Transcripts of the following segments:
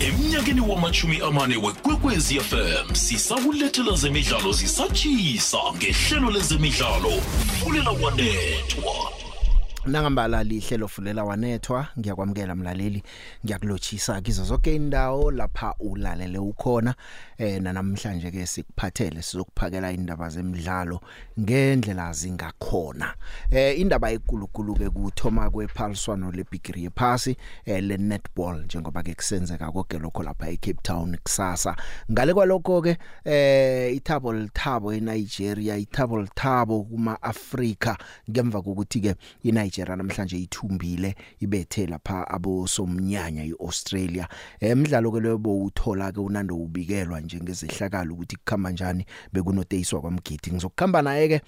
emnyakeni wamachumi amane wekwekwezi fm sisakulethela zemidlalo zisatshisa ngehlelo lezemidlalo fulela wanethwa nangambala lihlelo fulela wanethwa ngiyakwamukela mlaleli ngiyakulotshisa kizo zonke indawo lapha ulalele ukhona. Eh namhlanje ke sikuphathele sizokuphakela indaba zemidlalo ngendlela zingakhona. Eh indaba ekulukulu ke kuthoma kwephaliswano leBigiri yephasi eh le netball njengoba ke kusenzeka konke lokho lapha eCape Town kusasa. Ngale kwalokho ke eh ithabo lithabo eNigeria ithabo lithabo kuma Africa ngemva kokuthi ke iNigeria namhlanje ithumbile ibethe lapha abo somnyanya iAustralia emidlalo ke lobo uthola ke unando ubikelwa njengezehlakalo ukuthi kukhamba kanjani bekunoteyiswa kwamgidi. Ngizokukhamba naye ke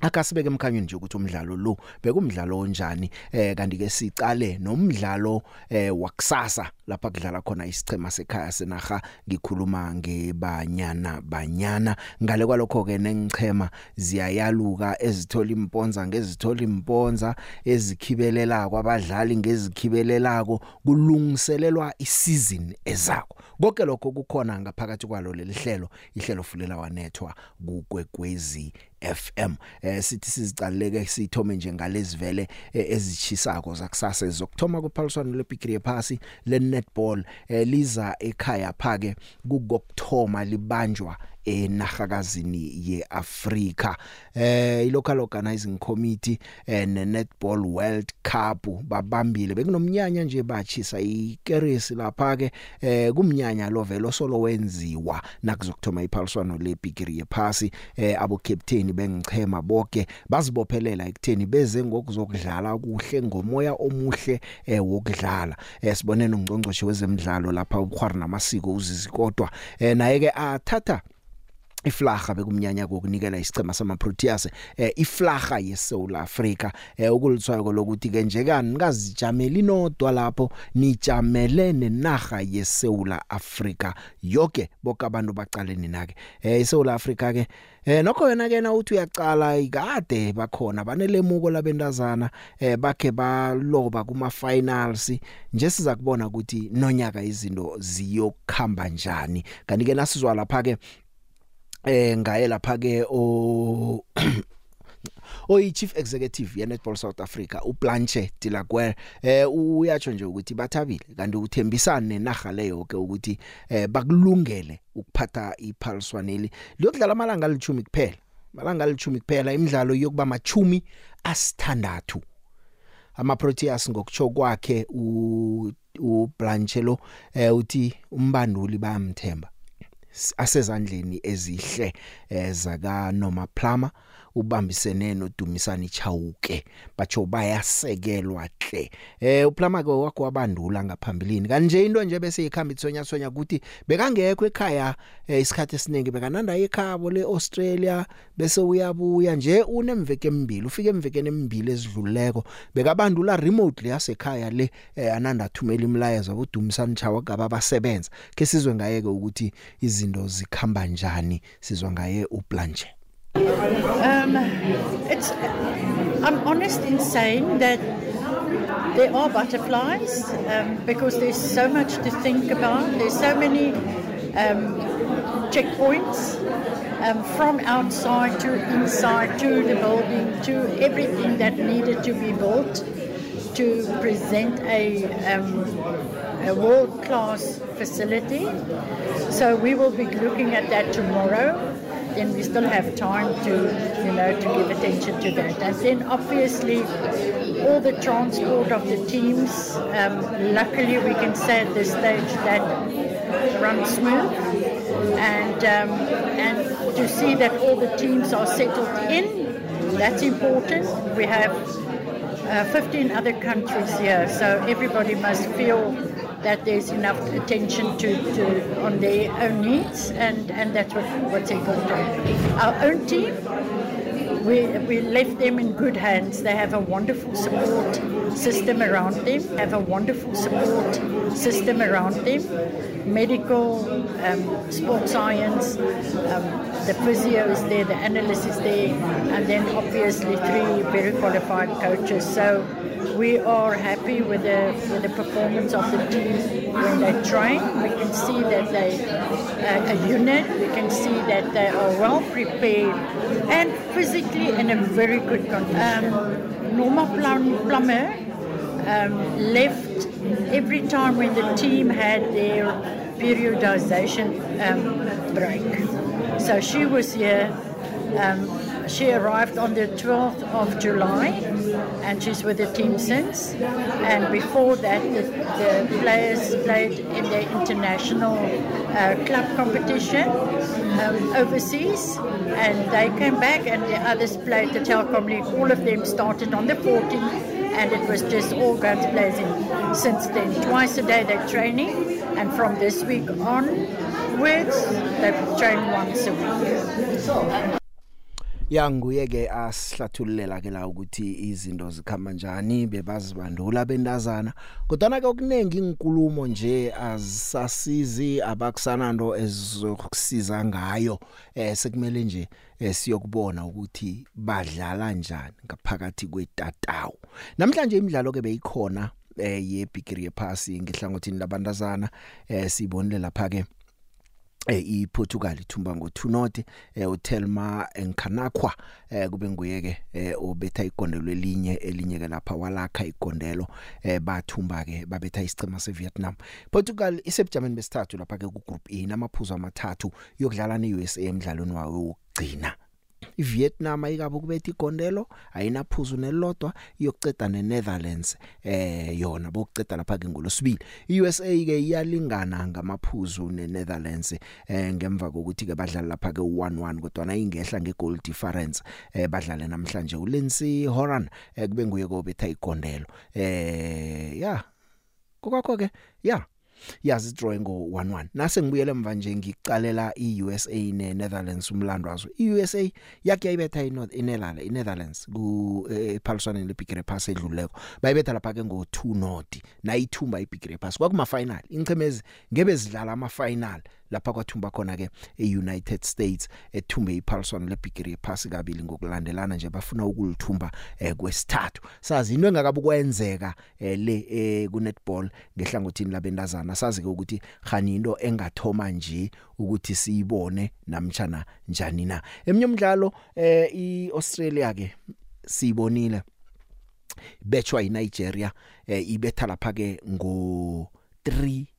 akasibeke emkhanyweni nje ukuthi umdlalo lo bekumdlalo onjani eh kanti ke sicale nomdlalo eh wakusasa lapha kudlala khona isichema sekhaya senaga ngikhuluma ngebanyana banyana. Ngale kwalokho ke nengichema ziyayaluka ezithola imponza ngezithola imponza ezikhibelela kwabadlali ngezikhibelelako kulungiselelwa isizini ezako. Konke lokho kukhona ngaphakathi kwalo lelihlelo ihlelo fulela wanethwa kukwekwezi FM eh sithi sizicaleke sithome nje ngalezi vele eh, ezichisako zakusasa zokuthoma kuphaliswano leBigiri phasi le netball eh, liza ekhaya phake kukokuthoma libanjwa enahakazini yeAfrika. Eh ilocal organizing committee eh, ne netball world cup babambile. Bekunomnyanya nje bachisa ikeresi lapha ke eh kumnyanya lo velo solo wenziwa nakuzokuthoma iphaliswano leBigiri yephasi. Eh abo captain bengichema bonke bazibophelela ekutheni beze ngokuzokudlala kuhle ngomoya omuhle eh wokudlala. Eh sibone nongcongcoshe wezemidlalo lapha ukhwari namasiko uzizikodwa eh naye ke athatha iflaga bekumnyanya kokunikela isicema sama Proteas eh iflaga yeSouth Africa. Eh ukulitswayo lokuthi ke njekani nikazijamela inodwa lapho nijamele nenaga yeSouth Africa. Yonke bonke abantu baqaleni nake eh iSouth Africa ke Eh nokho yena ke na uthi uyaqala ikade bakhona banelemuko labentazana eh bakhe baloba kuma finals nje siza kubona ukuthi nonyaka izinto ziyokhamba njani. Kanti ke nasizwa lapha ke eh ngaye lapha ke o oyi chief executive ye Netball South Africa uBlanche Dilakwe eh uyatsho nje ukuthi bathabile kanti uthembisana nenaga leyo ke ukuthi eh bakulungele ukuphatha iphaliswaneli. Liyokudlala amalanga alithumi kuphela malanga alithumi kuphela imidlalo yokuba machumi asithandathu. Ama Proteas ngokutsho kwakhe u uBlanche lo eh uthi umbanduli bayamthemba. Asezandleni ezihle ezaka Noma Plama ubambisene noDumisani Chauke. Batsho bayasekelwa hle. Eh uplama ke wakho wabandula ngaphambilini. Kanje into nje bese ikhamba ithonya sonya ukuthi bekangekho ekhaya eh, isikhathi esiningi bekananda ekhabo leAustralia bese uyabuya nje unemveke emibili ufike emvekeni emibili ezidluleko bekabandula remotely yasekhaya le eh, ananda thumela imlayezo abodumisani Chauke ababasebenza. Ke sizwe ngayeke ukuthi izinto zikhamba njani sizwa ngaye uPlanche Um, it's. I'm honest in saying that there are butterflies um, because there's so much to think about. There's so many um, checkpoints um, from outside to inside to the building to everything that needed to be built to present a, um, a world class facility. So we will be looking at that tomorrow then we still have time to, you know, to give attention to that. And then obviously all the transport of the teams, um, luckily we can say at this stage that runs smooth. And, um, and to see that all the teams are settled in, that's important. We have uh, 15 other countries here, so everybody must feel that there's enough attention to, to on their own needs, and, and that's what, what's important. Our own team, we, we left them in good hands. They have a wonderful support system around them, have a wonderful support system around them, medical, um, sports science, um, the physio is there, the analyst is there, and then obviously three very qualified coaches. So we are happy with the with the performance of the team when they train. We can see that they uh, a unit. We can see that they are well prepared and physically in a very good condition. Um, Norma Plum, Plummer um, left every time when the team had their periodization um, break. So she was here. Um, she arrived on the 12th of July and she's with the team since. And before that, the, the players played in the international uh, club competition um, overseas and they came back and the others played the Telkom League. All of them started on the 14th and it was just all guns blazing since then. Twice a day they're training and from this week onwards they train once a week. ya nguye ke asihlathululela ke la ukuthi izinto zikhamba kanjani bebazibandula bendazana kodwa ke okuningi inkulumo nje azisasizi abakusanando ezokusiza ngayo eh sekumele nje eh, siyokubona ukuthi badlala kanjani ngaphakathi kwetatawu. Namhlanje imidlalo ke beyikhona eh yebigiri yephasi ngehlangothini labantazana eh sibonile lapha ke eh iPortugal ithumba ngo2 not eh uTelma Enkanakwa eh kube nguye ke eh obetha igondelo elinye elinye ke lapha walakha igondelo eh bathumba ke babetha isicema seVietnam. Portugal isebujameni besithathu lapha ke ku group E namaphuzu amathathu yokudlala neUSA emidlalweni wayo wokugcina iVietnam ayikabe kubetha igondelo ayinaphuzu nelodwa iyokuceda neNetherlands eh yona bokuceda lapha ke ngolosibili iUSA ke iyalingana ngamaphuzu neNetherlands eh ngemva kokuthi ke badlala lapha ke 1-1 kodwa na ingehla ngegoal difference eh badlale namhlanje uLindsey Horan eh kube nguye kobetha igondelo. Eh ya kokakho ke ya. Yazi drawing ngo 1-1 nase ngibuyele emva nje ngicalela iUSA neNetherlands umlando wazo. iUSA yakhe yayibetha iNorth inelala iNetherlands ku ephaliswaneni leBigre Pass edluleko. Bayibetha lapha ke ngo 2 not nayithumba iBigre Pass kwakuma final inchemezi ngebe zidlala ama final lapha kwathumba khona ke eUnited States ethumbe iPaulson leBigiri Pass kabili ngokulandelana nje bafuna ukulithumba eh, kwesithathu. Sazi into engakabe kwenzeka eh, le eh, ku netball ngehlangothini labendazana sazi ke ukuthi khani into engathoma nje ukuthi siyibone namtjana njani na? Eminye umdlalo iAustralia ke siyibonile. Betshwa yiNigeria eh, ibetha lapha ke ngo 3 2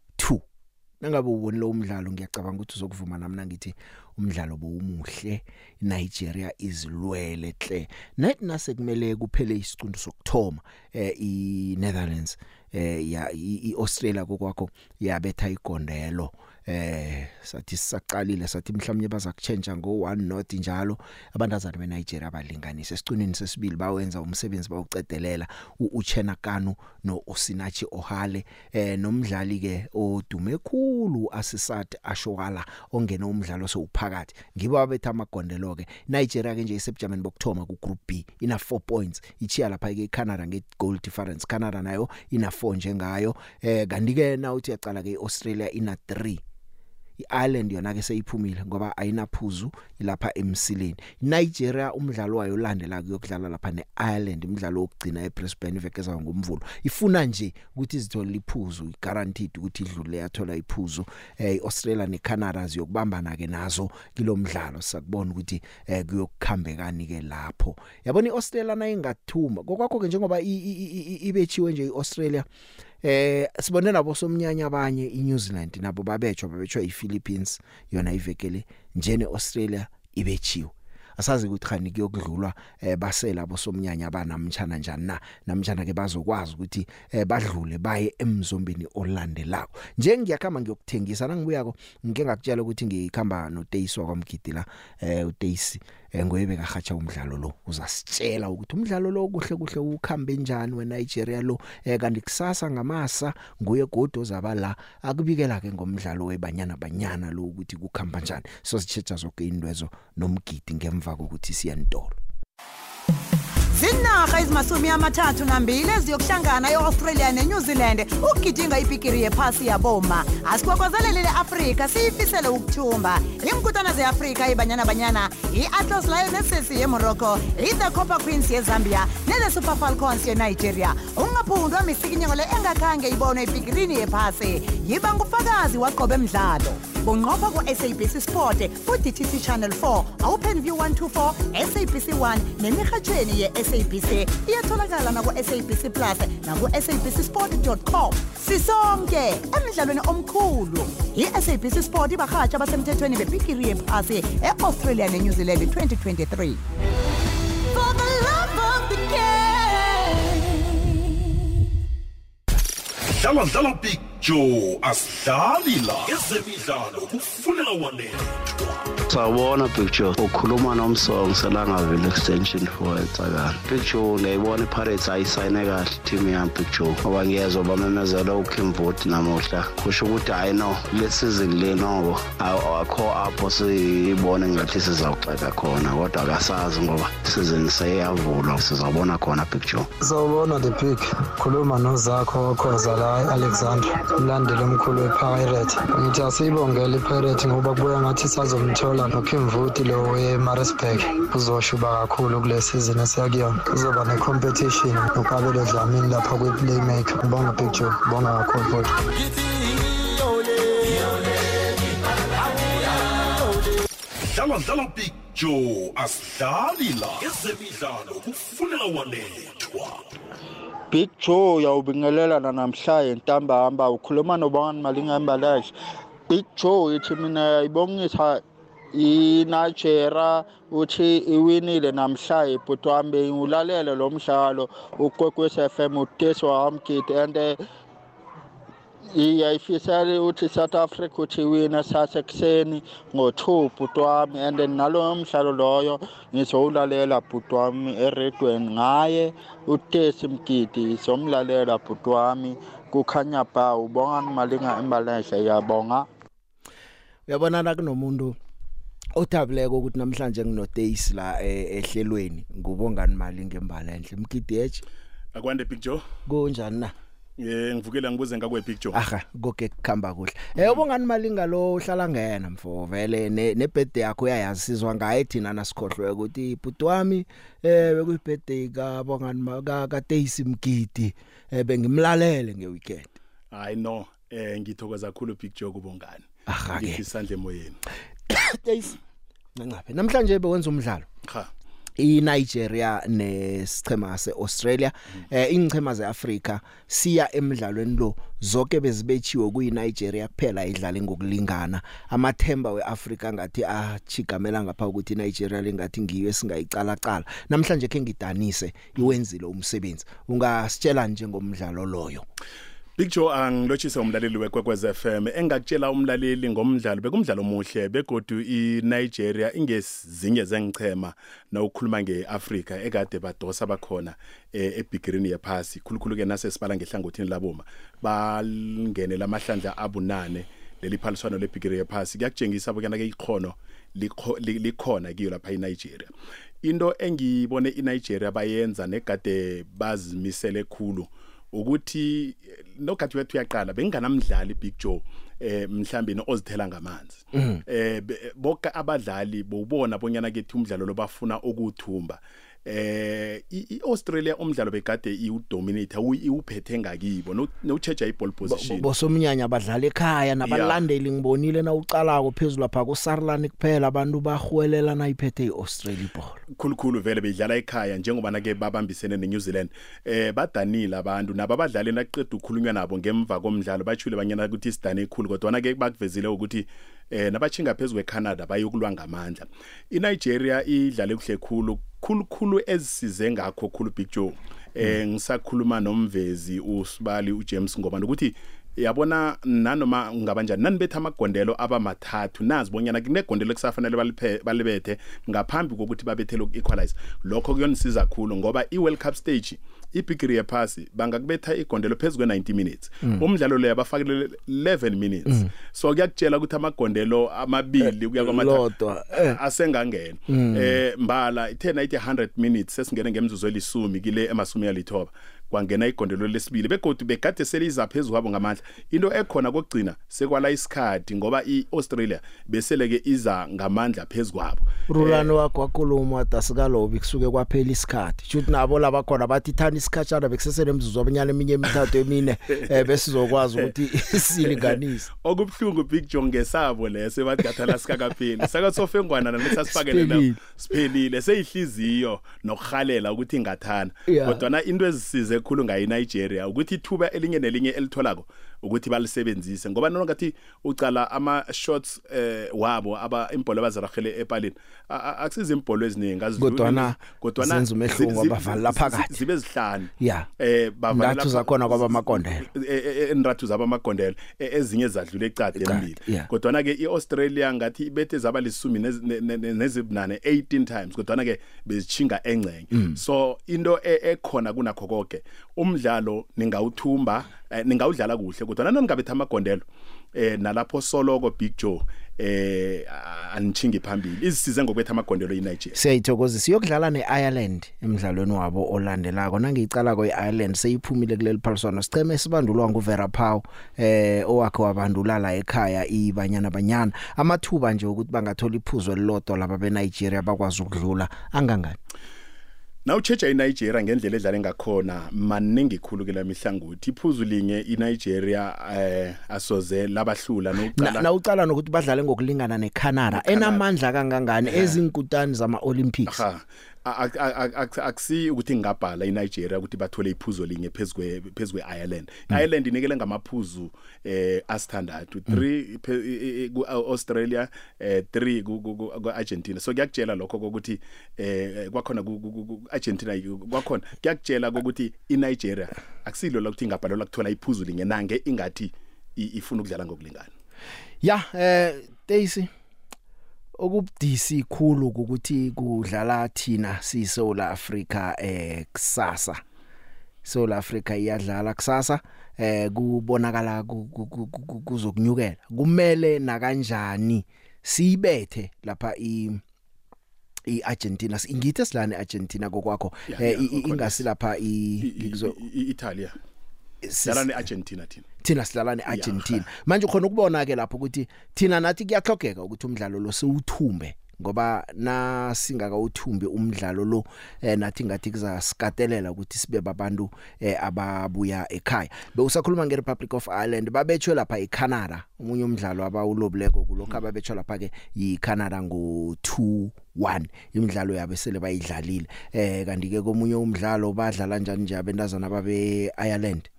nangabe ubonile umdlalo ngiyacabanga ukuthi uzokuvuma nami nangithi umdlalo bowumuhle. Nigeria izilwele hle. Net nase kumele kuphele isiqundu sokthoma eh iNetherlands eh ya iAustralia kokwakho yabetha igondelo. Eh sathi sisaqalile sathi mhlawumnye baza kuchange ngo 1 not njalo. Abantazana beNigeria balinganise. Esicunini sesibili bawenza umsebenzi bawucedelela uChena Kanu no Osinachi Ohale. Eh nomdlali ke odume khulu asisat ashokala ongena umdlalo sowuphakathi ngibo abetha amagondelo ke Nigeria ke nje isebujameni bokthoma ku group B ina 4 points. Ichiya lapha ke Canada nge goal difference. Canada nayo ina 4 njengayo. Eh kanti ke na uthi yacala ke Australia ina 3 iIreland yona ke seyiphumile ngoba ayinaphuzu ilapha emsileni. Nigeria umdlalo wayo landela kuyokudlala lapha neIreland umdlalo wokugcina eBrisbane ivekeza ngomvulo. Ifuna nje ukuthi izithola iphuzu guaranteed ukuthi idlule yathola iphuzu. Eh Australia neCanada ziyokubambana ke nazo kilomdlalo. Sakubona ukuthi eh kuyokukhambekani ke lapho. Yabona iAustralia na ingathuma kokwakho ke njengoba ibechiwe nje iAustralia eh sibone nabo somnyanya abanye iNew Zealand nabo babetshwa babetshwa iPhilippines yona ivekele njene Australia ibechiwe asazi ukuthi khani kuyokudlulwa eh basela bosomnyanya banamtjana njani na? Namtjana ke bazokwazi ukuthi eh badlule baye emzombeni olandelako. Nje ngiyakhamba ngiyokuthengisa nangibuyako ngike ngakutshela ukuthi ngikhamba noTaisi kwaMgidi la eh uTaisi ngoyebe kahatsha umdlalo lo. Uzasitshela ukuthi umdlalo lo kuhle kuhle ukhambe njani weNigeria lo? Eh kanti kusasa ngamasa nguye godo zabala akubikela ke ngomdlalo webanyana banyana lo ukuthi kukhamba njani. So sithetha zonke indwezo nomgidi ngemva kokuthi siyantolo zinarha ezimasumi amathathu nambili eziyokuhlangana e-australia nenew zealand. Ukugidinga ibhigiri yephasi yaboma. Asikwakwazelele le-afrika siyifisele ukuthumba. Iinkutana ze-afrika ibanyana banyana i-atlas lionesses yemorocco i-the copper queens yezambia nele super falcons yenigeria. Ungaphundwa misikinyeko le engakhange ibonwe ebhigirini yephasi. Yiba ngufakazi waqobe emdlalo bunqopha ku-sabc sport ku-dtt channel 4 openview 124 sabc 1 nemirhatshweni ye-sabc iyatholakala naku-sabc plus naku-sabc sport com. Sisonke emdlalweni omkhulu i-sabc sport ibarhatsha abasemthethweni bebhigiri yephasi e-australia nenew zealand 2023 For the love of the game. dlala dlala big joe asidlali la ezemidlalo kufunela wanethwa Sawubona Big Joe. Ukhuluma nomsong selangaville extension for eCakani. Big Joe ngiyayibona iPirates ayisayine kahle team yami Big Joe. Ngoba ngiyezwa bamemezela uKim Vote namuhla. Kusho ukuthi hayi no le season le noko akho apho siyibone ngathi sizawuxeka khona kodwa akasazi ngoba season seyavulwa sizabona khona Big Joe. Sawubona the pick khuluma nozakho okhoza la eAlexandra umlandeli omkhulu wePirate. Ngithi asiyibongele iPirate ngoba kubuya ngathi sazomthola noKim Vuti lo weMaritzburg. Uzoshuba kakhulu kule season esiyakuyona kuzoba necompetition nokabelo Dlamini lapha kwi-playmaker. Ngibonga Joe. Ngibonga kakhulu futhi. Dlala dlala big joe. Asidlali la ezemidlalo kufunela wanethwa. Big Joe yawubingelela namhlanje ntambama ukhuluma nobani malingembalashi Big Joe ithi mina ibongisa iNigeria uthi iwinile namhlanje ibhuti wami ulalele lo mdlalo. Ukwekwezi FM uteswa wamgidi and iyayifisela ukuthi South Africa uthi wina sasekuseni ngo-2 bhuti wami and nalo mdlalo loyo ngizowulalela bhuti wami eredweni ngaye utesi mgidi somlalela bhuti wami kukhanya ba ubonga malinga embalesha yabonga uyabonana kunomuntu othabileko ukuthi namhlanje nginodays la eh, ehlelweni. Ngubongani mali ngembala enhle mgidethe akwande big joe kunjani na? Eh ngivukela ngibuze ngakwe big joe. Aha konke kukhamba kuhle. Eh ubongani mali ngalo uhlala ngena mfo vele ne birthday yakho uyayazi sizwa ngaye thina nasikhohlwe ukuthi ibhuti wami eh bekuyi birthday ka bongani ka ka Daisy Mgidi eh bengimlalele ngeweekend. Hayi no eh ngithokoza kakhulu joe kubongani. Aha, ke. ngithi isandla emoyeni? Daisy ncangabe namhlanje bewenza umdlalo. Cha iNigeria nesichema seAustralia. Eh ingchema zeAfrica siya emidlalweni lo. Zonke bezibethiwe kuyiNigeria kuphela idlala ngokulingana. Amathemba weAfrica ngathi achigamela ngapha ukuthi iNigeria lengathi ngiyo esingayicala cala namhlanje ke ngidanise iwenzile umsebenzi. Ungasitshela njengomdlalo loyo. Big Joe angilotshisa umlaleli wekwekwez FM engakutshela umlaleli ngomdlalo bekumdlalo omuhle begodu iNigeria ingezinye zengichema nawukhuluma ngeAfrica ekade badosa bakhona eh, ebigirini yephasi khulukhulu ke nase sibala ngehlangothini laboma balingene lamahlandla abunane leli phaliswano lebigiri yephasi kuyakutshengisa bokana ke ikhono likho- li- likhona kiyo lapha eNigeria. Into engibone iNigeria bayenza negade bazimisele khulu ukuthi eh, nogathi wethu uyaqala benginganamdlali Big Joe eh mhlawumbe ozithela ngamanzi. Eh be- bonke abadlali bowubona bonyana kethi umdlalo lo bafuna ukuthumba eh i- iAustralia umdlalo begade iudominate iwuphethe ngakibo. No no change i-ball position. bosomnyanya abadlala ekhaya nabalandeli ngibonile na ucalako phezulu lapha ku Sarlan kuphela abantu bahwelela nayiphethe iAustralia ball khulukhulu vele beyidlala ekhaya njengoba ke babambisene neNew Zealand. Eh badanile abantu nabo abadlali naqeda ukukhulunywa nabo ngemva komdlalo bachule banyana ukuthi isidane ekhulu kodwa na ke bakuvezile ukuthi eh nabachinga phezulu eCanada bayokulwa ngamandla. iNigeria idlale kuhle khulu khulukhulu ezisize ngakho khulu Big Joe. Eh ngisakhuluma nomvezi usibali uJames ngoba ukuthi yabona nanoma ngabanjani nanibetha amagondelo abamathathu nazi bonyana kunegondelo kusafanele baliphe balibethe ngaphambi kokuthi babethele uku-equalize lokho kuyonisiza kakhulu ngoba i-world cup stage ibhigiri yephasi bangakubetha igondelo phezu kwe-90 minutes. Umdlalo leyo abafakele 11 minutes. So kuyakutshela ukuthi amagondelo amabili kuya Lodwa, eh. kwamathathu asengangena. Eh mbala ithe nayithi 100 minutes sesingene ngemzuzu elisumi kile emasumi alithoba. Kwangena igondelo lesibili begodwa begade seliza phezulu kwabo ngamandla. Into ekhona kokugcina sekwala isikhathi ngoba i-Australia beseleke iza ngamandla phezulu kwabo. Rulano wakho wakhuluma dasikalobi kusuke kwaphela isikhathi. Shuthi nabo laba khona bathi thani isikhatshana bekusesele emzuzu abanyana eminye emithathu emine eh besizokwazi ukuthi silinganise. Okubhlungu big john ngesabo leso ebadigathala sikakapheli. Saka sofengwana nesasifakele Siphelile. siphelile seyihliziyo nokuhalela ukuthi ingathana. Yeah. kodwa na into ezisize ekhulu ngayi Nigeria ukuthi ithuba elinye nelinye elitholako ukuthi balisebenzise ngoba nona ngathi ucala ama shots eh wabo aba impolo bazarahele epalini A- a- akusiza impolo eziningi azidluli. Kodwana kodwana zenza umehluko zi- zi- abavali lapha zi- kade. zibe zihlanu Yeah. eh bavale Ndathu lapha- zakhona kwaba amagondelo. e- e- enrathu zaba amagondelo e- ezinye zadlula ecade Ecade, embili yeah. kodwa ke iAustralia ngathi ibethe zaba lisumi nezi- ne- ne- ne- nezibunane 18 times kodwa ke bezichinga engcenye Mm. so into e- ekhona kunakho konke umdlalo ningawuthumba eh, ningawudlala kuhle kodwa naningabetha amagondelo eh nalapho soloko Big Joe eh a- anichingi phambili. Izisize ngokubetha amagondelo eNigeria. Siyayithokozisa yokudlala neIreland emidlalweni wabo olandelako. Nangicala kweIreland seyiphumile kuleli phaliswano sicheme esibandulwa nguVera Pau eh owakhe wabandula la ekhaya ibanyana banyana. Amathuba nje ukuthi bangathola iphuzo elilodwa laba beNigeria bakwazi ukudlula. Angangani? Nawuchecha iNigeria ngendlela edlala ngakhona maningi khulu ke lamihlangothi iphuzu linye iNigeria eh asoze labahlula Na- nokuqala nawucala nokuthi badlale ngokulingana neCanada enamandla kangangani ezinkutani zama Olympics ha a- a- a- a- akusi ukuthi ngingabhala iNigeria ukuthi bathole iphuzo linye phezukwe phezukwe Ireland Ireland inikele ngamaphuzu eh asithandathu. 3 phe- e- e- ku Australia eh 3 ku ku- ku ku Argentina so kuyakutshela lokho ukuthi eh kwakhona ku ku- ku Argentina kwakhona kuyakutshela ukuthi iNigeria akusilo la ukuthi ingabhalelwa kuthola iphuzu linye nange ingathi i- ifuna ukudlala ngokulingana. Ya eh Daisy okubudisi khulu ukuthi kudlala thina siSouth Africa eh kusasa. South Africa iyadlala kusasa eh kubonakala ku- ku- ku- ku- kuzokunyukela. Kumele na kanjani siyibethe lapha i iArgentina ingithe silane Argentina kokwakho Yeah, eh i- i- kokhona. ingasi lapha i I- i- ngizo- i- Italia sis- dlala neArgentina thina. Thina sidlala neArgentina. Manje ukhona ukubona ke lapho ukuthi thina nathi kuyahlogeka ukuthi umdlalo lo siwuthumbe ngoba na singakawuthumbi umdlalo lo eh, nathi ngathi kuzasikatelela ukuthi sibe babantu eh, ababuya ekhaya. Bewusakhuluma ngeRepublic of Ireland babetshwe lapha eCanada. Umunye umdlalo abawulobileko kulokho ababetshwa lapha ke yiCanada ngo 2-1 imidlalo yabo sele bayidlalile. Eh kanti ke komunye umdlalo badlala njani nje abentazana babe Ireland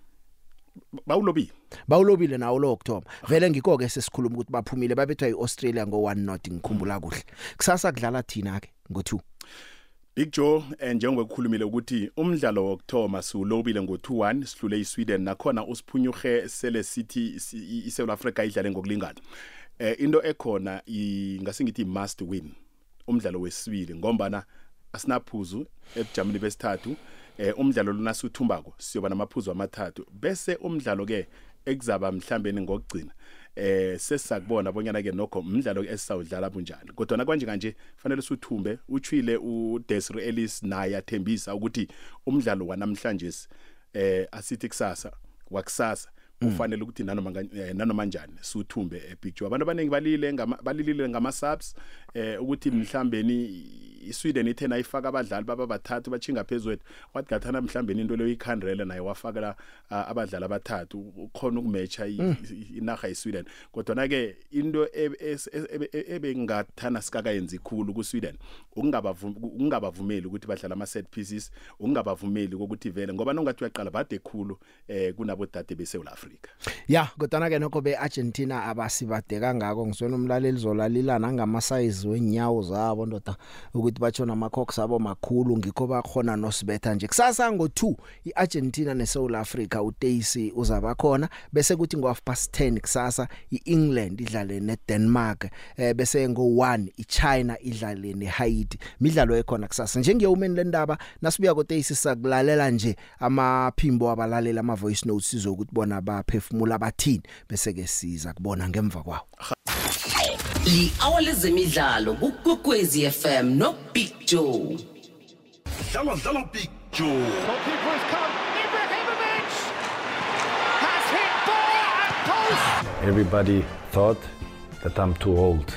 bawulobile bawulobile nawo lo October. Vele ngikho ke sesikhuluma ukuthi baphumile babethwa iAustralia ngo1 not ngikhumbula kuhle. Kusasa kudlala thina ke ngo2 Big Joe eh, njengoba kukhulumile ukuthi umdlalo wokthoma siwulobile ngo2-1 sihlule iSweden nakhona usiphunyuhe sele City si- iSouth Africa idlale ngokulingana. Eh into ekhona i- ngasingithi must win umdlalo wesibili ngombana asinaphuzu eBgermany besithathu. Eh umdlalo lona suthumbako siyoba namaphuzu amathathu. Bese umdlalo ke ekuzaba mhlambeni ngokugcina eh sesakubona bonyana ke nokho umdlalo esisawudlala bunjani. Kodwa na kanje kanje fanele suthumbe uchwile uDesiree Ellis naye athembisa ukuthi umdlalo wanamhlanje eh asithi kusasa wakusasa. Ufanele ukuthi nanoma eh, nanoma njani suthumbe epicture abantu abaningi balile ngama- balilile ngama subs eh ukuthi mhlambeni iSweden ithe nayifaka abadlali baba bathathu bachinga phezulu wathi gathana mhlambeni into leyo ikhandrele naye wafakela ah, abadlali abathathu ukhona ukumatcha i- i- inaga yeSweden. Kodwa na ke into ebe- es- ebe- ebe- ebengathana sikakayenzi khulu kuSweden ukungabavum- ukungabavumeli ukuthi badlala ama set pieces ukungabavumeli ukuthi vele ngoba nongathi uyaqala bade khulu eh kunabo dade beSouth Africa ya kodwa ke nokho beArgentina abasibade kangako ngisona umlaleli zolalilana ngama size wenyawo zabo ndoda ukuthi ukuthi batshona amacox abo makhulu ngikho bakhona nosibetha nje. Kusasa ngo2 iArgentina neSouth Africa uTacy uzaba khona bese kuthi ngo half past 10 kusasa iEngland idlale neDenmark eh bese ngo1 iChina idlale neHaiti. Midlalo ekhona kusasa. Njengeyomeni lendaba nasibuya koTacy sakulalela nje amaphimbo abalaleli ama voice notes sizokuthi bona baphefumula abathini bese ke siza kubona ngemva kwawo. Li-hour lezemidlalo kukwekwezi fm no big joe. Dlala dlala big joe. Everybody thought that I'm too old,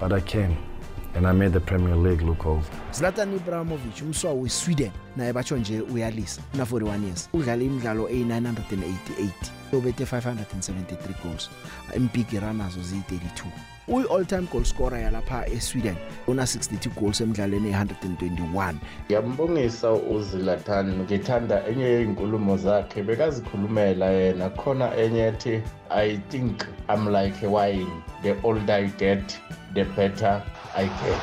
but I came. And I made the Premier League look old. Zlatan Ibrahimovic umswa weSweden. Naye batsho nje uyalisa. Una 41 years. Udlala imidlalo e988 ubethe 573 goals. Impiki runners zi32 uyi all time goal scorer yalapha eSweden una 62 goals emidlalweni e121 ngiyambongisa uzilatan ngithanda enye yezinkulumo zakhe bekazikhulumela yena. Khona enye ethi i think i'm like a wine. The older i get the better i get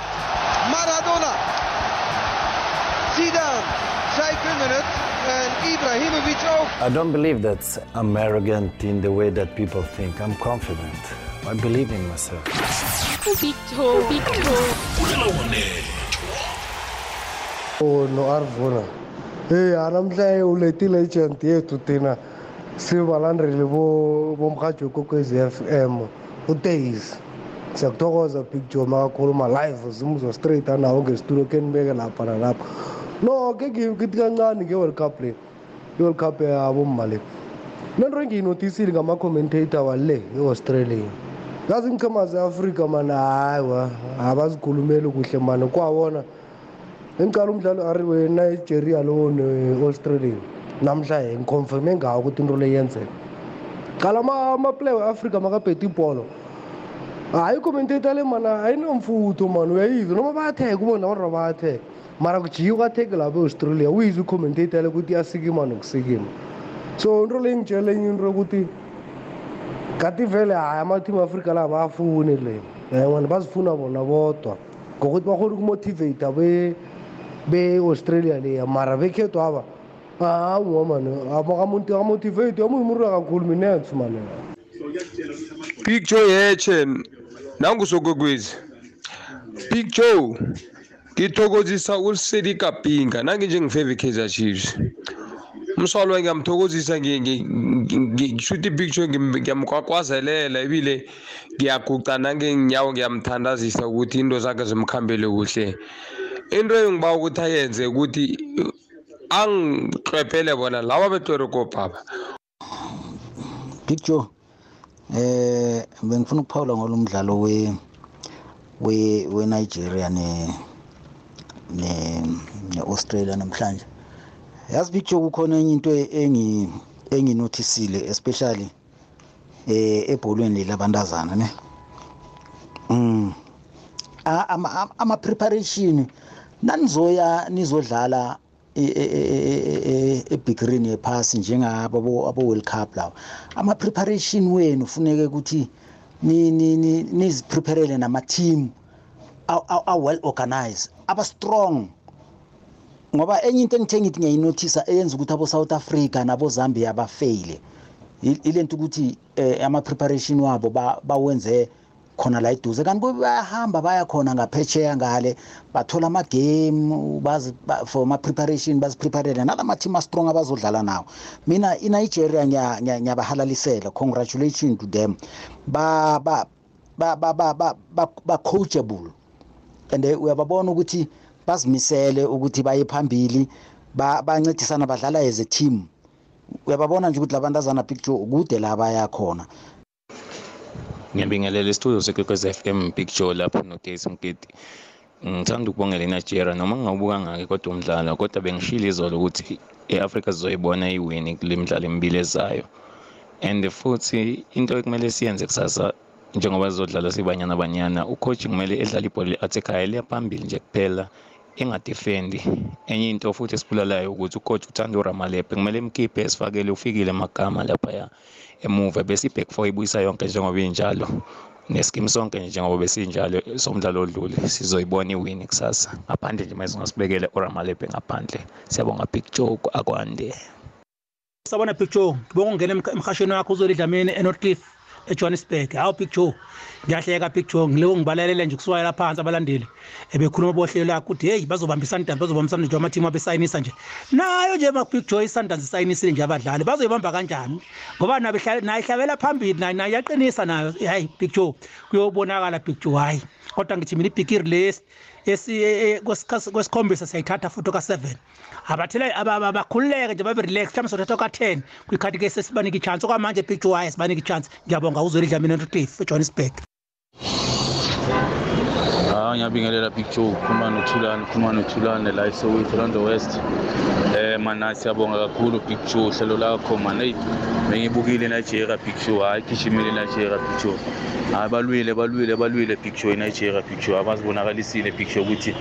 Maradona. Zidane. Zij kunnen het. En Ibrahimovic ook. I don't believe that I'm arrogant in the way that people think. I'm confident. I believe in myself. Big Toe, Big Toe. Oh, no Arvona. Hey, anamhlanje ulethi legend yethu thina sibalandeli bomrhatsho kokwezi FM uTaze. Siyakuthokoza Big Joe makakhuluma live zimuzwa straight anawo ngesitulo kenibeke lapha nalapha. No, ke ngithi kancane nge-World Cup le. I-World Cup yabomma le. Lento engiyinotisile ngama-commentator wale e-Australia. Yazi ngichema ze-Afrika mana hayiwa abazikhulumeli kuhle mani kwawona. engicala umdlalo ari we-nigeria lowo ne-australia namhlanje ngiconfirme ngawo ukuthi into le yenzeka qala amaplay we-afrika makabheti ibholo hayi icommentata le mana ayinomfutho mani uyayizwa? Noma bayatheka ubona abantu bayatheka mara kujiye kwatheke lapha e-australia uyizwa icommentata le ukuthi iyasikima nokusikima. So into le ngitshele enye into yokuthi kati vele hayi amathimu afrika la bayafuni le. Mani bazifuna bona bodwa. Ngokuthi bakhona ukumotivata be-australia leya mara bekhethu aba hawa mani akamotivate amuyimurira kakhulu minensi mani. Big joe yeche nangusokokwezi big joe ngithokozisa ulisedi kapinga nanginjengifeve kaizer chiefs. Umswalo ngiyamthokozisa ngisho ukuthi big joe ngiyamkwakwazelela ebile ngiyaguca nangenyawo ngiyamthandazisa ukuthi into zakhe zimkhambele kuhle. Into engiba ukuthi ayenze ukuthi angiqwephele bona laba betwerokopapa big joe eh bengifuna ukuphawula ngalo mdlalo we we we-nigeria ne ne ne-australia namhlanje. Yazi big joe kukhona enye into engi enginothisile especially eh ebholweni labantazana ne? Mm. Ama preparation nanizoya nizodlala ebigrini yephasi njengabo abo World Cup lawo. Ama preparation wenu funeke ukuthi ni ni nizipreparele nama team a well organized aba strong. Ngoba enye into engithe ngithi ngiyayinothisa eyenza ukuthi abo South Africa nabo Zambia bafaile ilento ukuthi ama preparation wabo bawenze khona la eduze. Kanti bayahamba baya khona ngaphetsheya ngale bathola ama-game bazi for ama-preparation bazipreparele nalama team a-strong abazodlala nawo. Mina inigeria ngiyabahalalisela. Congratulation to them. Ba-coachable and uyababona ukuthi bazimisele ukuthi baye phambili bancedisana badlala as a team. Uyababona nje ukuthi labantazana picture kude la baya khona. Ngiyabingelela isitudio sekwekwez f m big joe lapho nodase mgidi. Ngithanda ukubongela inigeria noma ngingawubuka ngake kodwa umdlalo kodwa bengishilo izolo ukuthi i-afrika sizoyibona iwini kule midlalo emibili ezayo. And futhi into ekumele siyenze kusasa njengoba zizodlala sibanyana banyana ucoach kumele edlale ibhola le-attack liya phambili nje kuphela. Engadefendi enye into futhi esibulalayo ukuthi ucoach uthanda uramalepe kumele emkhiphe esifakele ufikile amagama laphaya emuva bese i-back four ibuyisa yonke njengoba injalo. Nesikimu sonke njengoba besinjalo somdlalo odlule sizoyibona iwini kusasa. Ngaphandle nje masingasibekele oramalebe ngaphandle. Siyabonga joe akwande sabona joe. Ngibonga ungena emhashweni wakho uzolidlamini enorthcliff ejohannesburg hawu big joe. Ngiyahleka big joe ngiloko ngibalalele nje kuswayela phansi abalandeli. Ebekhuluma bohlelo lakho ukuthi heyi bazobambisana idaba bazobambisana nje amathimi abesayinisa nje. Nayo nje ma-big joe isundowns isayinisile nje abadlali bazoyibamba kanjani? Ngoba nayo ihlabela phambili nayo nayo iyaqinisa nayo. Hayi big joe kuyobonakala big joe hhayi kodwa ngithi mina ibhikiri lesi kwesikhombisa siyayithatha futhi oka-seven. Abathele abakhululeke nje babe relax mhlawumbe sothatha oka-ten. Kwikhathi ke sesibanika i-chance okwamanje big joe hayi sibanika i-chance. Ngiyabonga uzweli dlamini enricliff ejohannesburg. Hayi ngiyabingelela big joe. Khuluma nothulane khuluma nothulane la esowethu lando west. Eh mana siyabonga kakhulu big joe hlelo lakho mana eyi bengibukile nigeria big joe. Hhayi gijimile nigeria big joe. Hayi balwile balwile balwile big joe inigeria big joe. Abazibonakalisile big joe ukuthi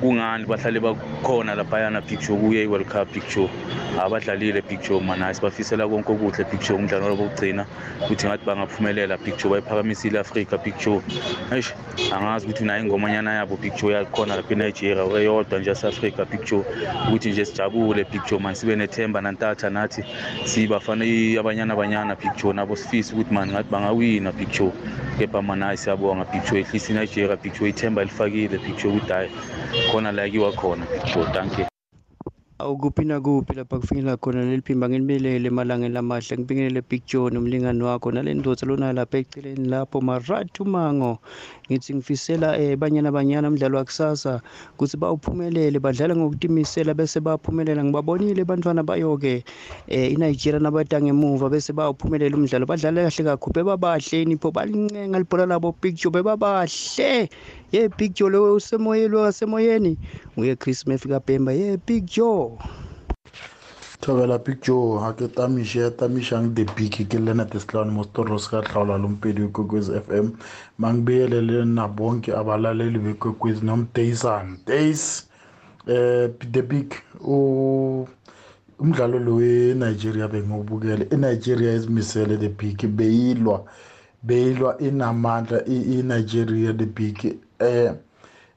kungani bahlale bakhona laphayana big joe kuye i-world cup big joe. Abadlalile big joe mana sibafisela konke okuhle big joe umdlalo wabo wokugcina. Ukuthi ngathi bangaphumelela big joe bayiphakamisile i-afrika big joe. Eish angazi ukuthi nayo ingomanyana yabo big joe yakhona lapha enigeria eyodwa nje yase-afrika big joe ukuthi nje sijabule big joe mani sibe nethemba nantatha nathi sibafana abanyana abanyana big joe nabo sifise ukuthi mani ngathi bangawina big joe kepha mana hayi siyabonga big joe ehlisa inigeria big joe ithemba lifakile big joe ukuthi hayi khona la yiwa khona big joe thank you. Awukuphi nakuphi lapha kufikela khona leli phimba? Nginibelele emalangeni lamahle ngibingelele big john umlingani wakho. Nale ndoda lona lapha eceleni lapho marathu mango. Ngithi ngifisela um banyana banyana umdlalo wakusasa ukuthi bawuphumelele badlale ngokutimisela bese baphumelela ngibabonile bantwana bayo-ke um inigeria nabada ngemuva bese bawuphumelela umdlalo. Badlale kahle kakhulu bebabahle nipho balincenga libhola labo big joe bebabahle. Ye big joe lo usemoyeni lo wasemoyeni nguye chris smith kabhemba. Ye big joe. Thobela big joe ga ke tamiše ya tamišang the big ke leonard slane mo storos ka tlhaola lompedi wekwekwezi f m. Mangibeyele le nna bonke abalaleli bekwekwezi nomdason days um the big umdlalo lo wenigeria bengiwubukele inigeria ezimisele the big beyilwa beyilwa inamandla inigeria the big.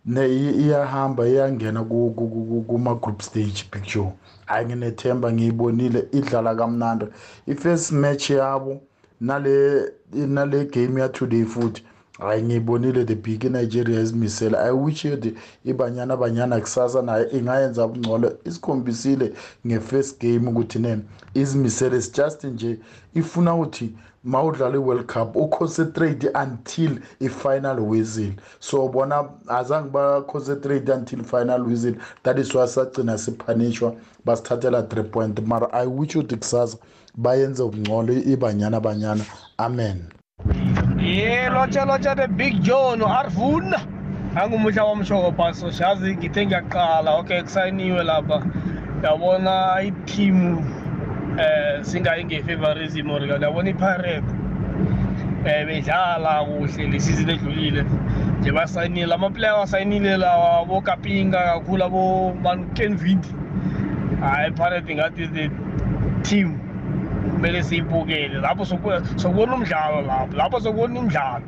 Ne iyahamba iyangena kuma-group stage picture. Hayi nginethemba ngiyibonile idlala kamnandi. I-first match yabo nale nale game ya-today futhi. Hayi ngiyibonile the big inigeria ezimisela i wish the ibanyana banyana kusasa nayo ingayenza bungcolo isikhombisile nge-first game ukuthi nene izimisele. Is just nje ifuna ukuthi mawudlala i-world cup uconcentrate until i-final whistle so bona azange ba-concentrate until final whistle that is why sagcina siphanishwa basithathela 3 point. Mara i wish ukuthi kusasa bayenze ubungcolo ibanyana banyana. Amen. Ye lotsha lotsha the big john arvun. Angumuhla wamshoko bhaso shazi ngithe ngiyaqala. Okay kusayiniwe lapha. Yabona ithimu eh singayi ngefavorism or yabona ipirate eh bedlala kuhle lesizini edlulile. Nje basayinile amaplayer wasayinile lawa bokapinga kakhulu abo Kenvid hayi pirate ngathi the team. Kumele siyibukele lapho sokubona umdlalo lapho lapho sokubona imidlalo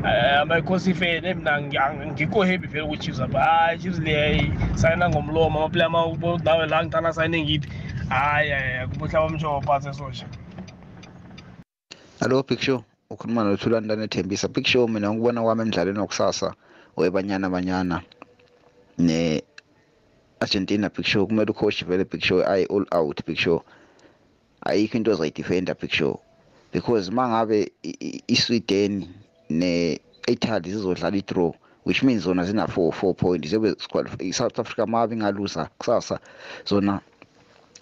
um amakhosi fene mina ngikho happy vele ku-chiefs apha hayi chiefs le sayina ngomlomo amaplayer amanawe la ngithanda sayine ngithi hayi hayi kubuhla bamshowo phasi esosha. Hello Big Show ukhuluma nothulani lana ethembisa. Big Show mina ngikubona kwami emidlalweni wakusasa webanyana banyana ne Argentina Big Show kumele ucoach vele Big Show ayi all out Big Show. Ayikho into ozayidefenda Big Show because mangabe iSweden ne Italy zizodlala i-draw which means zona zina 4 4 point zobe i-South Africa mabe ingaluza kusasa zona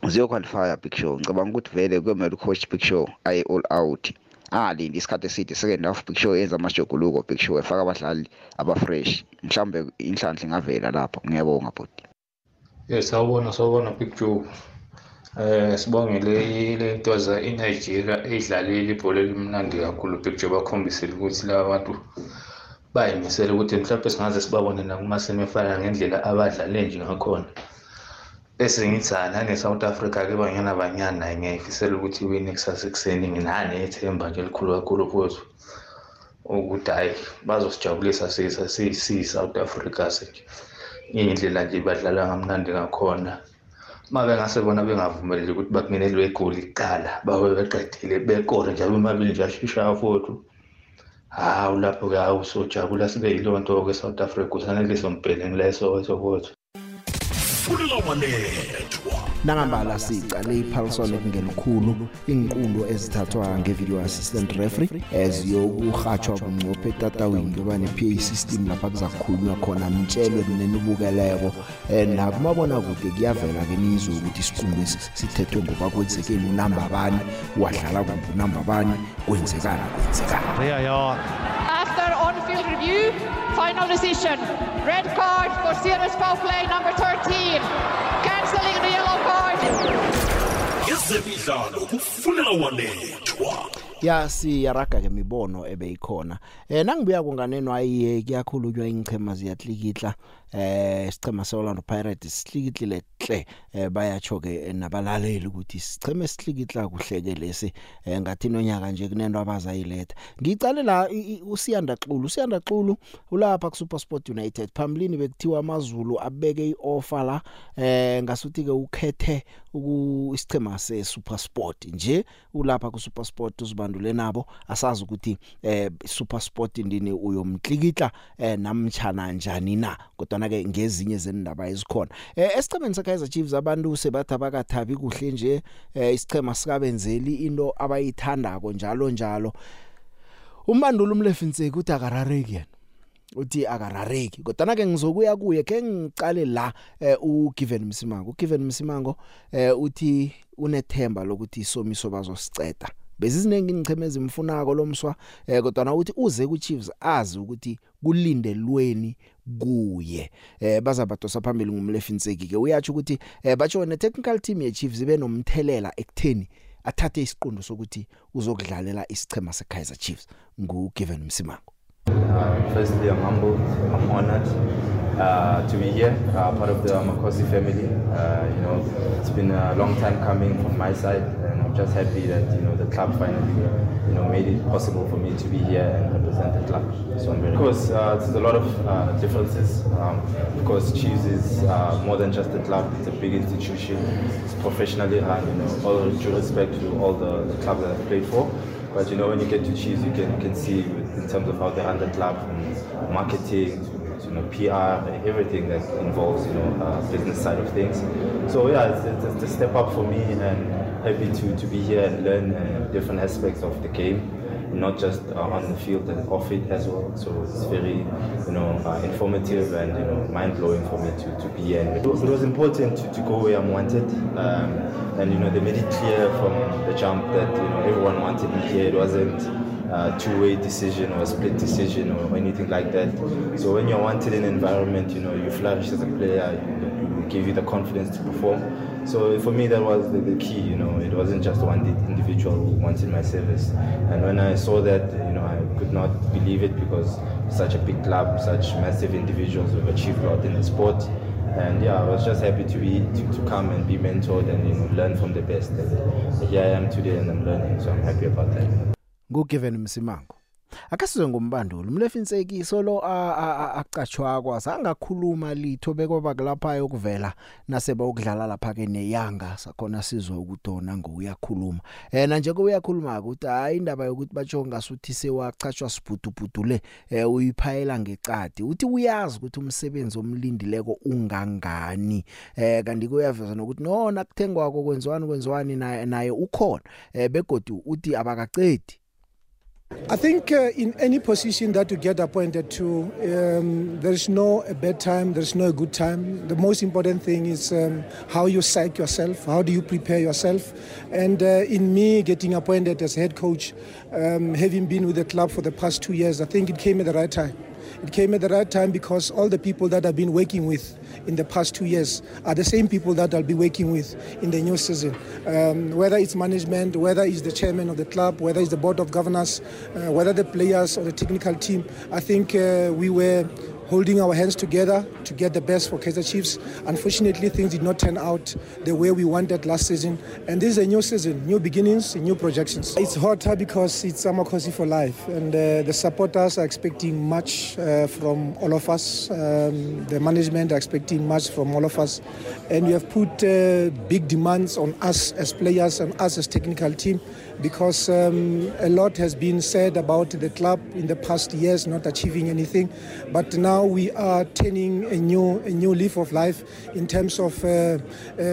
ziyoqualifya Big Show ngicabanga ukuthi vele kuyomele ucoach Big Show aye all out. Angalindi isikhathi eside second half Big Show yenza amajoguluko Big Show efaka abadlali abafresh. Mhlawumbe inhlanhla ingavela lapho ngiyabonga bhuti. Yes sawubona sawubona Big Joe. Eh sibongele le nto za iNigeria eyidlalile ibhola elimnandi kakhulu Big Joe bakhombisile ukuthi laba bantu bayimisela ukuthi mhlawumbe singaze sibabone nakuma semifinal ngendlela abadlale nje ngakhona bese ngithi nane South Africa ke banyana banyana ngiyayifisela ukuthi iwine kusasa ekuseni nginane ethemba nje elikhulu kakhulu futhi ukuthi hhayi bazosijabulisa siyi-south africa nje iy'ndlela nje badlala ngamnandi ngakhona uma bengase bona bengavumeleli ukuthi bakungenelwe igoli kuqala babe beqedile bekore njalo omabili nje ashishaya fothu hawu lapho-ke hawu sojabula sibe yiloo nto-ke e-south africa usanele sombhele ngileso sokotho fulela wanethwa nangambala sicale iphaliswano ekungelikhulu inqundo ezithathwa ngevideo assistant referee eziyokurhatshwa bunqophe etatawini kuba ne-PA system lapha kuzakukhulunywa khona nitshelwe nenibukeleko um nakumabona kude kuyavela ke nizwe ukuthi isiqungu esi sithethwe ngoba kwenzekeni unamba bani wadlala kumbi unamba bani kwenzekani kwenzekani VAR. After on-field review, final decision. Red card for serious foul play number 13. Cancelling the yellow card. ezemidlalo kufunela wanethwa ya siyaraga ke mibono ebeyikhona eh nangibuya kunganeno ayiye kuyakhulunywa ingchema ziyatlikitla eh isichema seOrlando Pirates sihlikitlile hle eh bayatsho ke nabalaleli ukuthi sicheme sihlikitla kuhleke lesi eh ngathi nonyaka nje kunento abazayiletha. Ngicale la uSiyanda Xulu uSiyanda Xulu ulapha ku SuperSport United. Phambilini bekuthiwa amazulu abeke ioffer la eh ngasuthi ke ukhethe isichema se SuperSport nje. Ulapha ku SuperSport uzibandule nabo asazi ukuthi eh SuperSport indini uyomtlikitla eh namtchana njani na kodwa ke ngezinye zendaba ezikhona. Eh esichemeni seKaizer Chiefs abantu sebathi abakathabi kuhle nje. Eh isichema sikabenzeli into abayithandako njalo njalo. Umbandulu umlefinseki uthi akarareki yena. Uthi akarareki. Kodwa ke ngizokuya kuye ke ngicale la eh, uGiven Msimango. uGiven Msimango eh, uthi unethemba lokuthi isomiso bazosiceda. Bezizinengi ingcheme ezimfunako lomswa eh, kodwa na uthi uze ku Chiefs azi ukuthi kulindelweni kuye. Eh bazabadosa phambili ngumlefinseki ke. Uyathi ukuthi eh batsho ne technical team ye Chiefs ibe nomthelela ekutheni athathe isiqundo sokuthi uzokudlalela isichema seKaizer Chiefs nguGiven Msimango Uh, firstly, I'm humbled, I'm honored uh, to be here, uh, part of the Makosi family. Uh, you know, it's been a long time coming from my side, just happy that you know the club finally, you know, made it possible for me to be here and represent the club. So I'm very. Of course, uh, there's a lot of uh, differences. Um, of course, Chiefs is uh, more than just a club; it's a big institution. It's professionally run. You know, all due respect to all the, the clubs that I've played for. But you know, when you get to Chiefs, you can you can see with, in terms of how they run the club, from marketing, you know, PR, everything that involves you know uh, business side of things. So yeah, it's, it's a step up for me, and happy to, to be here and learn uh, different aspects of the game, not just uh, on the field and off it as well. So it's very you know uh, informative and you know mind blowing for me to, to be here. And it was, important to, to go where I'm wanted. Um, and you know they made it clear from the jump that you know everyone wanted me here. It wasn't a two-way decision or a split decision or anything like that. So when you're wanted in an environment, you know you flourish as a player. You, you give you the confidence to perform. So for me that was the, the key. You know it wasn't just one di- individual who wanted my service. And when I saw that, you know I could not believe it because such a big club, such massive individuals have achieved a lot in the sport and yeah, I was just happy to be to, to come and be mentored and you know learn from the best. And here I am today, and I'm learning, so I'm happy about that. nguGiven Msimango akasizwe ngumbandulo umlefinseki solo a- a- a- aqachwa kwasa angakhuluma litho bekoba kulapha yokuvela naseba ukudlala lapha ke neyanga sakhona sizwe ukudona ngokuyakhuluma. Eh nje ko uyakhuluma ukuthi hayi indaba yokuthi batsho ngasuthi sewachachwa sibhudubhudule eh uyiphayela ngecadi uthi uyazi ukuthi umsebenzi omlindileko ungangani. Eh kanti kuyaveza nokuthi nona kuthengwa kokwenziwani kwenziwani naye naye ukhona. Eh begodu uthi abakacedi I think uh, in any position that you get appointed to, um, there is no a bad time, there is no a good time. The most important thing is um, how you psych yourself, how do you prepare yourself. And uh, in me getting appointed as head coach, um, having been with the club for the past two years, I think it came at the right time. It came at the right time because all the people that I've been working with in the past two years are the same people that I'll be working with in the new season. Um, whether it's management, whether it's the chairman of the club, whether it's the board of governors, uh, whether the players or the technical team, I think uh, we were holding our hands together to get the best for Kaiser Chiefs. Unfortunately, things did not turn out the way we wanted last season. And this is a new season, new beginnings, new projections. It's hotter because it's Amakosi for life. And uh, the supporters are expecting much uh, from all of us. Um, the management are expecting much from all of us. And we have put uh, big demands on us as players and us as technical team because um, a lot has been said about the club in the past years not achieving anything. But now we are turning a new, a new leaf of life in terms of uh, uh,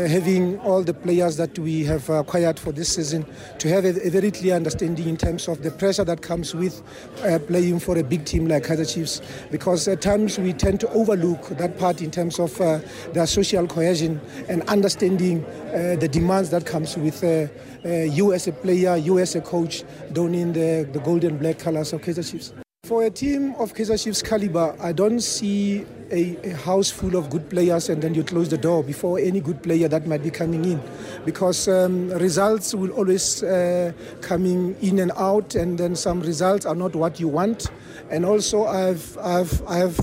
having all the players that we have acquired for this season to have a, a very clear understanding in terms of the pressure that comes with uh, playing for a big team like Kaiser Chiefs. Because at times we tend to overlook that part in terms of uh, their social cohesion and understanding uh, the demands that comes with uh, uh, you as a player, you as a coach, donning the, the gold and black colors of Kaiser Chiefs. For a team of Kaiser Chiefs caliber, I don't see a, a, house full of good players and then you close the door before any good player that might be coming in because um, results will always uh, coming in and out and then some results are not what you want and also I've, I've, I've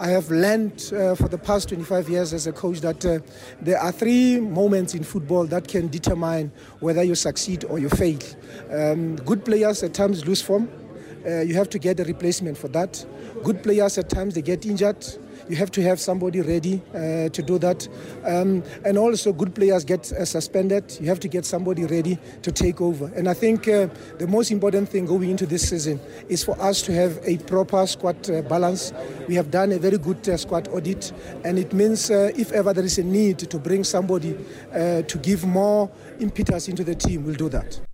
I have learned uh, for the past 25 years as a coach that uh, there are three moments in football that can determine whether you succeed or you fail. Um, good players at times lose form. Uh, you have to get a replacement for that. Good players at times they get injured. You have to have somebody ready uh, to do that. Um, and also, good players get uh, suspended. You have to get somebody ready to take over. And I think uh, the most important thing going into this season is for us to have a proper squad uh, balance. We have done a very good uh, squad audit, and it means uh, if ever there is a need to bring somebody to give more impetus into the team, we'll do that.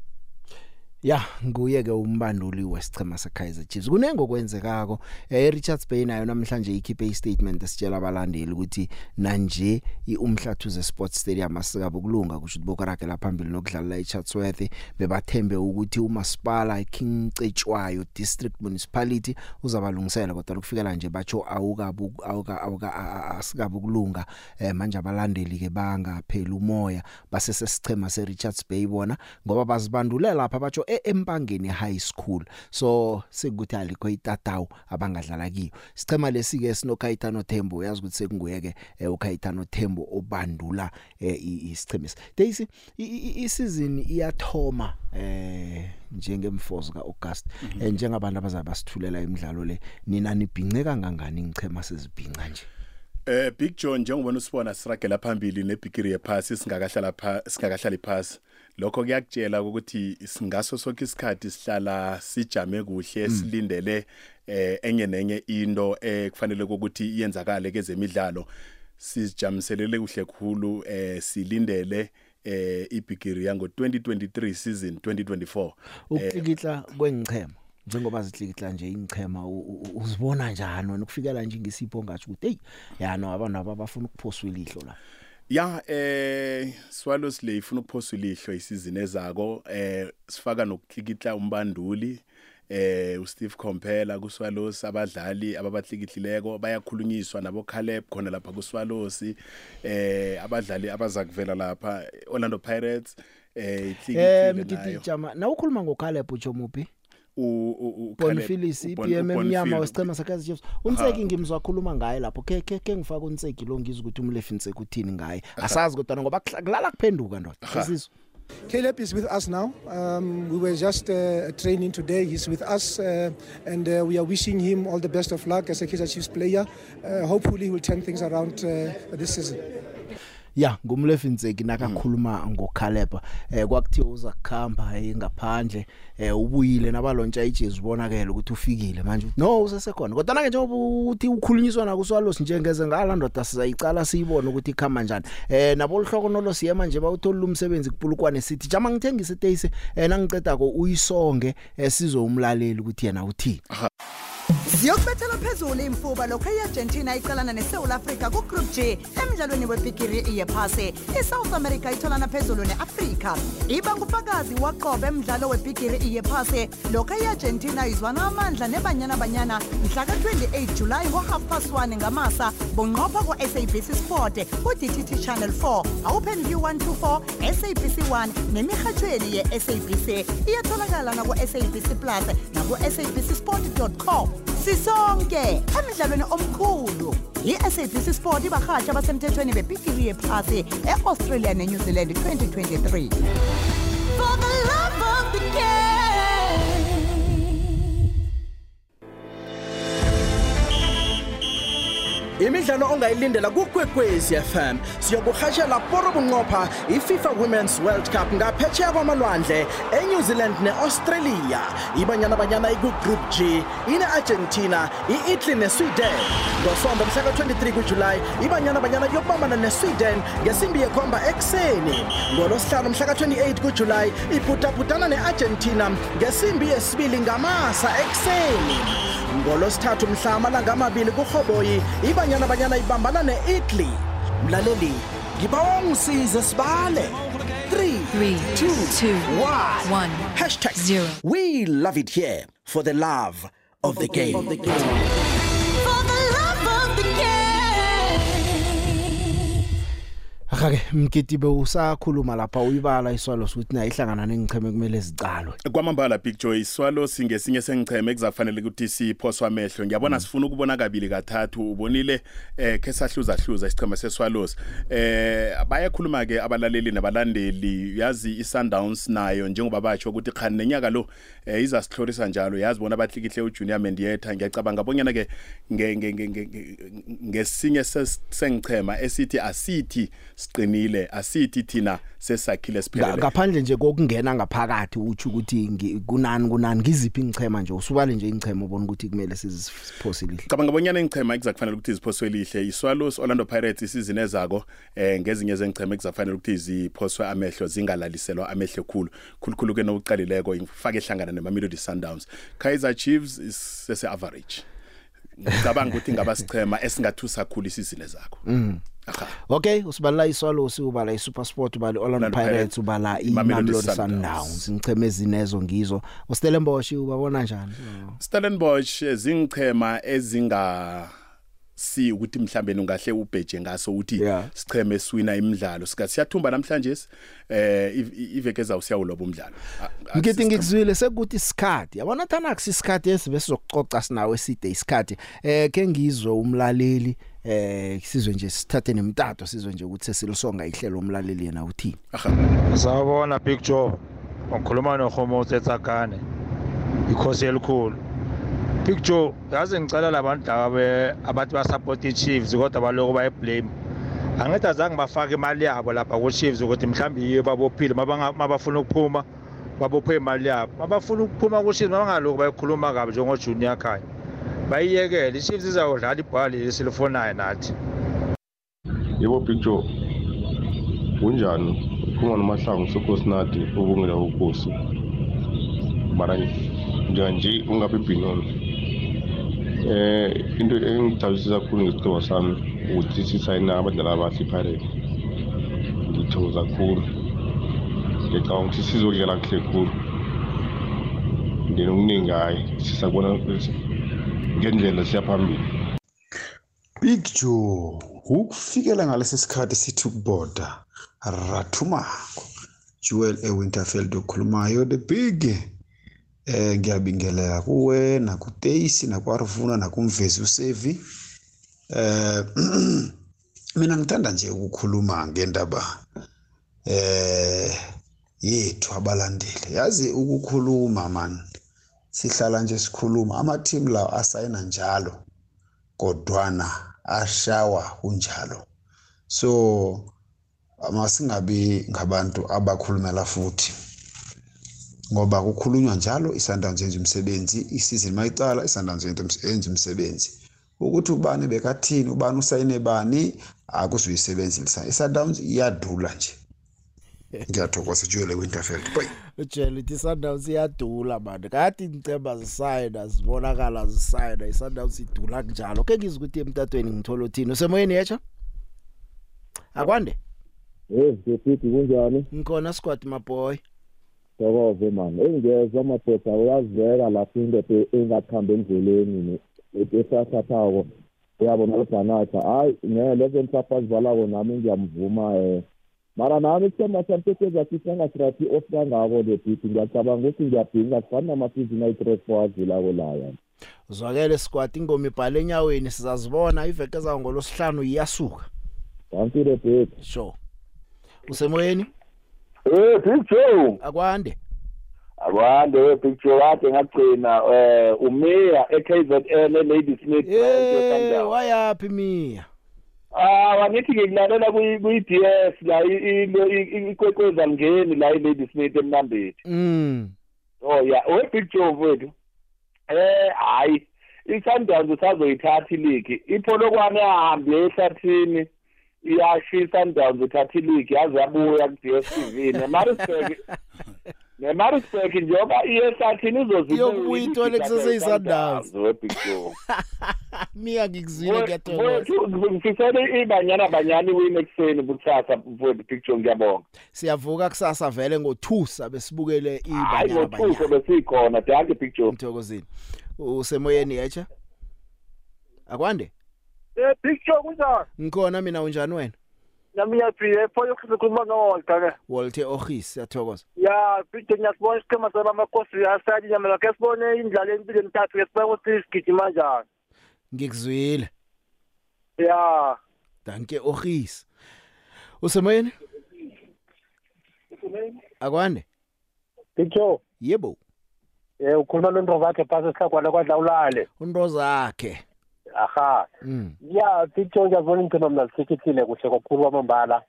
Ya nguye ke umbanduli wesichema seKaizer Chiefs. Kunenge okwenzekako. Eh Richards Bay nayo namhlanje ikhiphe istatement esitshela abalandeli ukuthi nanje iumhlathuze Sports Stadium asikabe kulunga kusho ukuthi bokarake laphambili nokudlala eChatsworth bebathembe ukuthi umasipala iKing Cetshwayo District Municipality uzabalungisela kodwa ukufikela nje batsho awukabu awuka awuka asikabe kulunga eh manje abalandeli ke banga phela umoya basese sichema seRichards Bay bona ngoba bazibandulela lapha batsho empangeni high school. So sekuthi alikho itatawu abangadlala kiyo. Sichema lesike sinokhayitano Thembo uyazi ukuthi sekunguyeke ukhayitano Thembo obandula isichemisi Daisy isizini iyathoma eh njengemfozo kaAugust njengabantu abazabe basithulela imidlalo le. Nina nibhince kangangani ngichema sezibhinca nje? Eh Big John njengobona usibona siragela phambili nebigiri yephasi singakahlala phansi singakahlali phansi lokho kuyakutshela ukuthi singaso sonke isikhathi sihlala sijame kuhle silindele eh enye nenye into ekufanele ukuthi iyenzakale kezemidlalo. Sijamiselele kuhle khulu eh silindele eh ibigiri yango 2023 season 2024 ukuklikitla kwengichema njengoba zihlikihla nje ingchema uzibona njani wena? Ukufikela nje ngesipho ngathi ukuthi hey yana abantu abafuna ukuphoswa ilihlo la. Ya eh Swallows le ifuna ukuphoswa ilihlo isizini ezako eh sifaka nokuklikitla umbanduli eh uSteve Compela kuSwallows abadlali ababathlikihlileko bayakhulunyiswa nabo Caleb khona lapha kuSwallows eh abadlali abazakuvela lapha Orlando Pirates eh ithlikihlile nayo. Eh mgidijama na ukhuluma ngoCaleb utsho muphi Bonfilis iPM emnyama wesichema sakazi Chiefs unseki ngimzwa khuluma ngaye lapho ke ke ke ngifaka unseki lo ngizwe ukuthi umlefi inseki uthini ngaye asazi kodwa ngoba kulala kuphenduka ndoda sisizwe Caleb is with us now. Um, we were just uh, training today. He's with us, uh, and uh, we are wishing him all the best of luck as a Kaizer Chiefs player. Uh, hopefully, he will turn things around uh, this season. Ya ngumlefi Ntseki nakakhuluma ngokhaleba eh kwakuthiwa uza kukhamba engaphandle eh ubuyile nabalontsha ijezi ubonakala ukuthi ufikile manje. No usesekhona kodwa nange njengoba uthi ukhulunyiswa na kuswalos njengeze ngala ndoda sizayicala siyibone ukuthi ikhamba njani. Eh nabo lihloko nolo siyema nje bawuthola umsebenzi kupulukwane sithi jama ngithengise teyise eh nangiceda ko uyisonge esizo umlaleli ukuthi yena uthini. Ziyokubethela phezulu imfuba lokho iArgentina iqalana neSouth Africa kuGroup G emidlalweni webhigiri yephasi. iSouth America itholana phezulu neAfrica. Iba ngufakazi waqobe emidlalo webhigiri yephasi lokho iArgentina izwana amandla nebanyana banyana mhla ka28 July ngo half past 1 ngamasa bonqopha kwa SABC Sport ku-DTT Channel 4 awupenview 124 SABC 1 nemihatshweni ye-SABC iyatholakala naku-SABC Plus naku-sabcsport.com sisonke emidlalweni omkhulu i-sabc sport ibarhatsha abasemthethweni bebhigiri yephasi e-australia nenew zealand 2023 for the love of the game. Imidlalo ongayilindela kukwekwezi fm siyokurhatshela poro bunqopha ififa women's world cup ngaphetsheya kwamalwandle enew zealand ne-australia. Ibanyana banyana ikugroup g ine-argentina i-italy nesweden. Ngosonto mhla ka-23 kujulayi ibanyana banyana yokubambana nesweden ngesimbi yekhomba ekuseni. Ngolosihlanu mhla ka-28 kujulayi ibhudabhudana ne-argentina ngesimbi yesibili ngamasa ekuseni. Ngolosithathu mhla amalanga amabili kurhoboyi ibanyana banyana ibambana ne-italy. Mlaleli ngibawa ungisize sibale. 3 2 1 hashtag 0 we love it here for the love of the game, of the game. Akake mgidi usakhuluma lapha uyibala iswalo sokuthi nayo ihlangana nengicheme kumele zicalwe. Kwamambala big joy iswalo singesinye sengicheme kuzakufanele ukuthi siphoswa amehlo. Ngiyabona sifuna ukubona kabili kathathu. Ubonile eh ke sahluza hluza isichema seswalos. Eh bayakhuluma ke abalaleli nabalandeli. Yazi iSundowns nayo njengoba batsho ukuthi khani nenyaka lo eh, izasihlorisa njalo. Yazi bona batlikihle uJunior Mendieta. Ngiyacabanga bonyana ke nge- nge- nge- nge- nge- ngesinye ses- sengichema esithi asithi siqinile asithi thina sesakhile Nga- siphelele ngaphandle nje kokungena ngaphakathi utsho ukuthi ngi- kunani kunani ngiziphi ingchema nje? Usubale nje ingchema ubona ukuthi kumele siziphosile cabanga bonyana engichema ekuzakufanele ukuthi ziphoswe lihle iswalos orlando pirates isizini ezako eh ngezinye zengichema ekuzakufanele ukuthi ziphoswe amehlo zingalaliselwa amehlo khulu. Khulukhulu ke nokuqalileko ifake ehlangana nemamelodi sundowns. Kaizer chiefs isese average. Ngicabanga ukuthi ngaba sichema esingathusa khulu isizini ezako Mm. Okay usibalela iswalo ubala iSuperSport ubala Orlando Orlando Pirates Pirates, ubala Mamelodi iMamelodi Sundowns. Sundowns. Ngicheme ezinezo ngizo. uStellenbosch ubabona njani? Stellenbosch eh, zingichema ezinga si ukuthi mhlambe ungahle ubheje ngaso uthi sicheme eswina imidlalo sika siyathumba namhlanje eh i- iveke ezawu siyawuloba umdlalo A- a- ngithi ngikuzwile sekuthi isikhathi yabona thana kusisikhathi esibe sizokucoca sinawe eside isikhathi eh ke ngizwe umlaleli eh sizwe nje sithathe nemtato sizwe nje ukuthi sesilisonga ihlelo umlaleli yena uthini Sawubona Big Joe. Ngikhuluma noHomo Tsetsakane. Ikhosi elikhulu. Big Joe, yazi ngicela labantu laba abathi basupport iChiefs kodwa baloko bayiblame. Angithi azange bafake imali yabo lapha kuChiefs ukuthi mhlawumbe yiyo babophile mabanga- mabafuna ukuphuma babophe imali yabo. Mabafuna ukuphuma kuChiefs mabangaloku bayikhuluma kabi njengo Junior Khaya. Bayiyekele iChiefs izawudlala ibhola lesilifonayo nathi. yebo big joe kunjani uphuma nomahlangu sokhosinati ubungela ukosi mara njenganje ungabe ibhinon eh into engithabisisa kakhulu ngesicebo sami ukuthi sisayina abadlali abahle ipirate. Ngithokoza kakhulu ngicabanga ukuthi sizodlala kuhle khulu. Ndeni okuningi hhayi sisakubona ngendlela siya phambili. Big Joe ukufikela ngalesi sikhathi sithi ukuboda Rathumako Jewel eWinterfield okhulumayo the big eh ngiyabingelela kuwe nakuTacy nakwarvuna nakumvezi uSevi eh mina ngithanda nje ukukhuluma ngendaba eh yethu abalandeli. Yazi ukukhuluma man sihlala nje sikhuluma. Ama team lawo asayina njalo kodwana ashawa kunjalo. So masingabi ngabantu abakhulumela futhi. Ngoba kukhulunywa njalo iSundowns yenza umsebenzi isizini mayicala iSundowns yenza umsebenzi. Ukuthi ubani bekathini ubani usayine bani akuzuyisebenzisa iSundowns iyadula nje. Ngiyathokoza Joel Winterfield bye ujele uthi Sundowns iyadula manje kade inceba zisayina zibonakala zisayina iSundowns idula kunjalo ke ngizwe ukuthi emtatweni ngithola uthini? Usemoyeni yetsha? Akwande? Hey, ngifiki kunjani? ngikhona squad my boy Thokoze man. Engiyezwa amadoda uyazivela lapho indoda engakhambi endleleni esathathako. Uyabona uBanata. Hayi, ne lezo msafazi balako nami ngiyamvuma eh. Mara nami isithemba sami sesezathi sangasitrathi osikangako le bit ngiyacabanga ukuthi ngiyabhinga kufana namaphizi nayi-tres four adlulako laya Uzwakele squad ingoma ibhale enyaweni sizazibona iveke ezayo ngolosihlanu iyasuka. Thank you the big. Sure. Usemoyeni? Eh Big Joe. Akwande. Akwande we Big Joe kade ngagcina eh umeya eKZN Lady Smith Eh wayapi Mia? Ah wangithi ngikulalela kwi kwi DS la into ikwekweza ngeni la i Lady Smith emnambethi. Mm. Oh yeah, we Big Joe mfethu. Eh hayi iSundowns usazoyithatha iligi. Ipholokwane ahambe ehlathini iyashisa Sundowns uthatha iligi yaze yabuya ku DStv neMaritzburg neMaritzburg njengoba iyehlathini izozibeka Yokubuya ithole kusese iSundowns. we Big Joe. Mia ngikuzwile kuyathokoza. ngifisele ibanyana banyana iwini ekuseni bukusasa mfowethu picture ngiyabonga Siyavuka kusasa vele ngo2 besibukele hayi ibanyana ngothuso besikhona danke picture Mthokozini. Usemoyeni yecha? Akwande? Eh picture kunjani? Ngikhona mina unjani wena? Nami yaphile pho yokukhuluma noWalter ke. Walter Ochis siyathokoza. Ya picture ngiyasibona isiqhema sabamakhosi yasadi nyamela ke sibone indlala empilo emithathu ke sibona ukuthi sigijima kanjani. Ngikuzwile. Ya. Danke Ochis. Usemoyeni? Akwande? Picture. Yebo. Eh ukhuluma nonto zakhe phasi esihlagwana kwadlawulale. Unto zakhe. Aha. Mm. Ya picture ngiyabona ingcino mina sikhithile kuhle kakhulu kwamambala.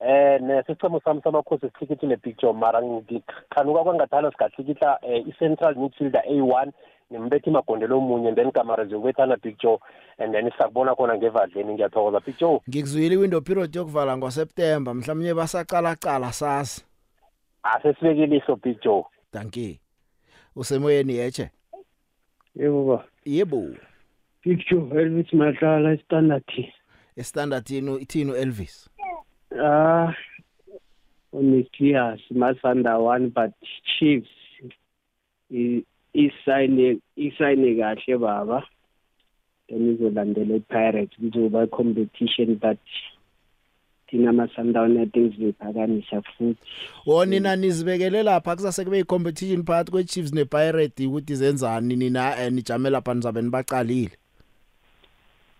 Eh nesicemo sami samakhosi sikhithile picture mara ngikhanuka kwangathana sigathikitla eh, i-central midfielder A1 nimbethi magondelo omunye then kamara ziyobethana picture and then sakubona khona ngevadleni ngiyathokoza picture Ngikuzwile window period yokuvala ngoSeptember mhlawumnye basaqala qala sasi. asesibekile ihlo picture Danke. Usemoyeni yeche? Yebo ba. Yebo. Picture Elvis Madlala standard. Standard ino ithino Elvis. Ah yes Masanda one but Chiefs isayine isayine kahle baba. Then izolandela iPirates kuzoba competition but thina ama-sundown I think ziphakamisa futhi Wonina nizibekele lapha kusase kube icompetition phakathi kweChiefs nePirates ukuthi zenzani nina eh, nijame lapha nizabe nibaqalile.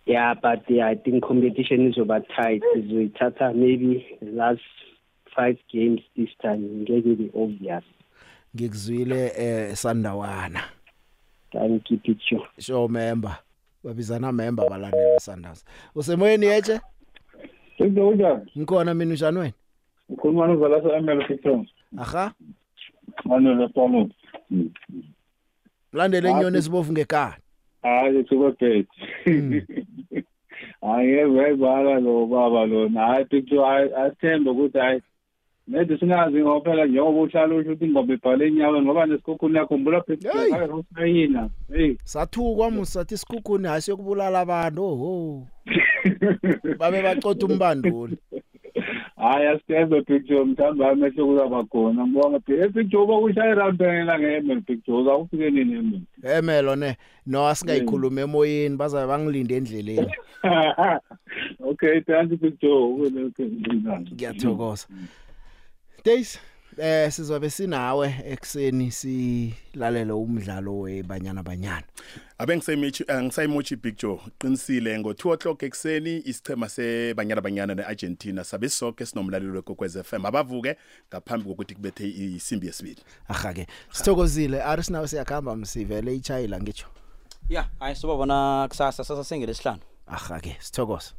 Yeah but yeah, I think competition izoba tight izoyithatha maybe the last five games this time ngeke be obvious Ngikuzwile eh Sandawana. thank you picture Sure member. Babizana member balandela Sundowns. Usemoyeni yeche? Into unjani? Ngikhona mina unjani wena? Ukhuluma novala sa-ML Pictures. Aha. Manele Paulo. Landele inyoni esibovu ngekhala. Hayi sikobhet. Hayi wayibala lo baba lo hayi Picture athembe ukuthi hayi Nedi singazi ngophela njengoba uhlala usho ukuthi ngoba ibhale enyaweni ngoba nesikhukhuni yakhumbula Picture hayi Rosayina. Hey. Sathukwa musathi isikhukhuni hasi yokubulala abantu. Oh. Babe bacotha umbanduli. Hayi asithembe Picture mthamba amehlo kuzaba khona. Ngibonga Picture uba kushaye round phela nge-ML Picture uzawufike nini eML. Emelo ne no asingayikhuluma emoyeni bazabe bangilinde endleleni. Okay, thank you Picture. Ngiyathokoza. Days eh sizobe sinawe ekseni silalele umdlalo webanyana banyana. abe ngisayimichi ngisayimochi Big Joe qinisile ngo2 o'clock ekseni isichema sebanyana banyana neArgentina sabe sonke sinomlalelo wekokwez FM abavuke ngaphambi kokuthi kubethe isimbi yesibili Aha ke sithokozile ari sinawe siyakhamba msivele ichayila ngitsho. ya hayi sobabona kusasa sasa sengelesihlanu Aha ke sithokoza.